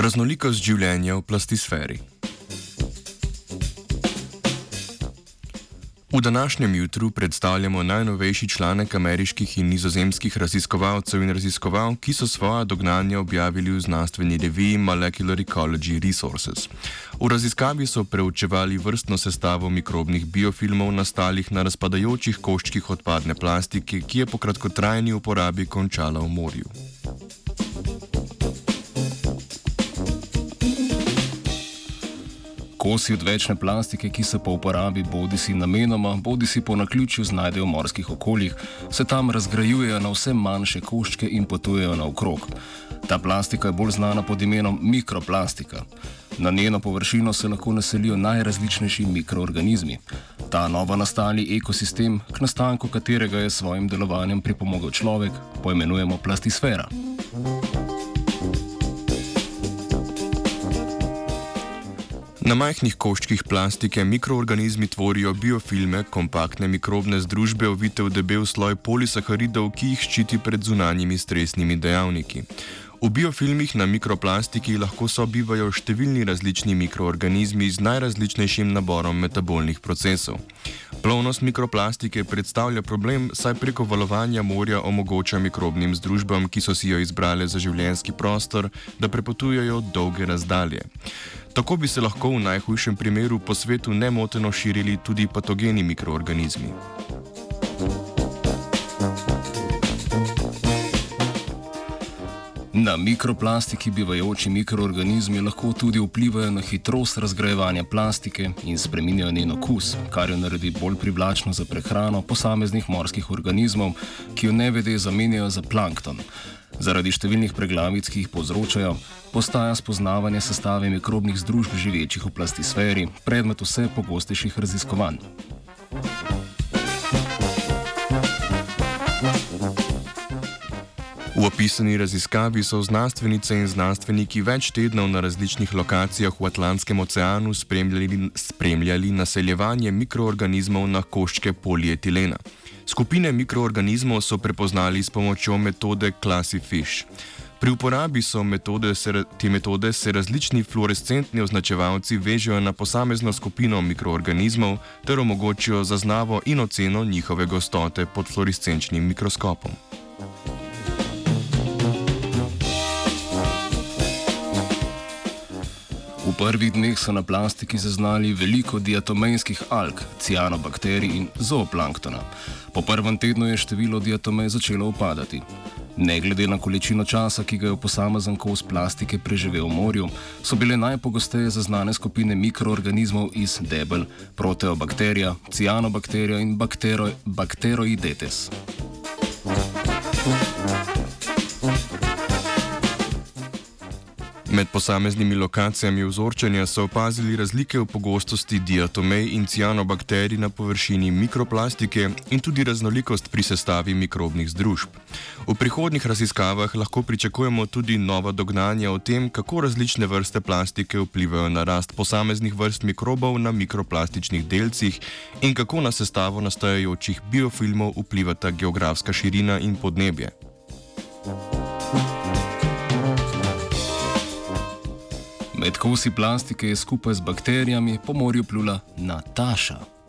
Raznolikost življenja v plastisferi. V današnjem jutru predstavljamo najnovejši članek ameriških in nizozemskih raziskovalcev in raziskovalk, ki so svoja dognanja objavili v znanstveni reviji Molecular Ecology Resources. V raziskavi so preučevali vrstno sestavo mikrobnih biofilmov nastalih na razpadajočih koščkih odpadne plastike, ki je po kratkotrajni uporabi končala v morju. Kosi odvečne plastike, ki se po uporabi bodi si namenoma, bodi si po naključju znajdejo v morskih okoljih, se tam razgrajujejo na vse manjše koščke in potujejo naokrog. Ta plastika je bolj znana pod imenom mikroplastika. Na njeno površino se lahko naselijo najrazličnejši mikroorganizmi. Ta novo nastali ekosistem, k nastanku katerega je svojim delovanjem pripomogel človek, poimenujemo plastisfera. Na majhnih koščkih plastike mikroorganizmi tvorijo biofilme, kompaktne mikrobne združbe, ovite v debel sloj polisaharidov, ki jih ščiti pred zunanjimi stresnimi dejavniki. V biofilmih na mikroplastiki lahko sobivajo številni različni mikroorganizmi z najrazličnejšim naborom metabolnih procesov. Plovnost mikroplastike predstavlja problem, saj preko valovanja morja omogoča mikrobnim združbam, ki so si jo izbrale za življenjski prostor, da prepotujejo dolge razdalje. Tako bi se lahko v najhujšem primeru po svetu nemoteno širili tudi patogeni mikroorganizmi. Na mikroplastiki bivajoči mikroorganizmi lahko tudi vplivajo na hitrost razgrajevanja plastike in spreminjajo njen okus, kar jo naredi bolj privlačno za prehrano posameznih morskih organizmov, ki jo nevede zamenjajo za plankton. Zaradi številnih preglavic, ki jih povzročajo, postaja spoznavanje sestave mikrobnih združb živečih v plastisferi predmet vse pogostejših raziskovanj. V opisani raziskavi so znanstvenice in znanstveniki več tednov na različnih lokacijah v Atlantskem oceanu spremljali, spremljali naseljevanje mikroorganizmov na koščke polietilena. Skupine mikroorganizmov so prepoznali s pomočjo metode Classifish. Pri uporabi metode se, te metode se različni fluorescentni označevalci vežejo na posamezno skupino mikroorganizmov ter omogočijo zaznavo in oceno njihove gostote pod fluorescenčnim mikroskopom. Prvih dneh so na plastiki zaznali veliko diatomenskih alg, cianobakterij in zooplanktona. Po prvem tednu je število diatomej začelo upadati. Ne glede na količino časa, ki ga je posamezen kos plastike preživel v morju, so bile najpogosteje zaznane skupine mikroorganizmov iz debel, proteobakterija, cianobakterija in baktero, bakteroidetes. Med posameznimi lokacijami vzorčenja so opazili razlike v pogostosti diatomej in cianobakterij na površini mikroplastike in tudi raznolikost pri sestavi mikrobnih združb. V prihodnjih raziskavah lahko pričakujemo tudi nova dognanja o tem, kako različne vrste plastike vplivajo na rast posameznih vrst mikrobov na mikroplastičnih delcih in kako na sestavo nastajajočih biofilmov vplivata geografska širina in podnebje. Med kosi plastike je skupaj z bakterijami po morju plula Nataša.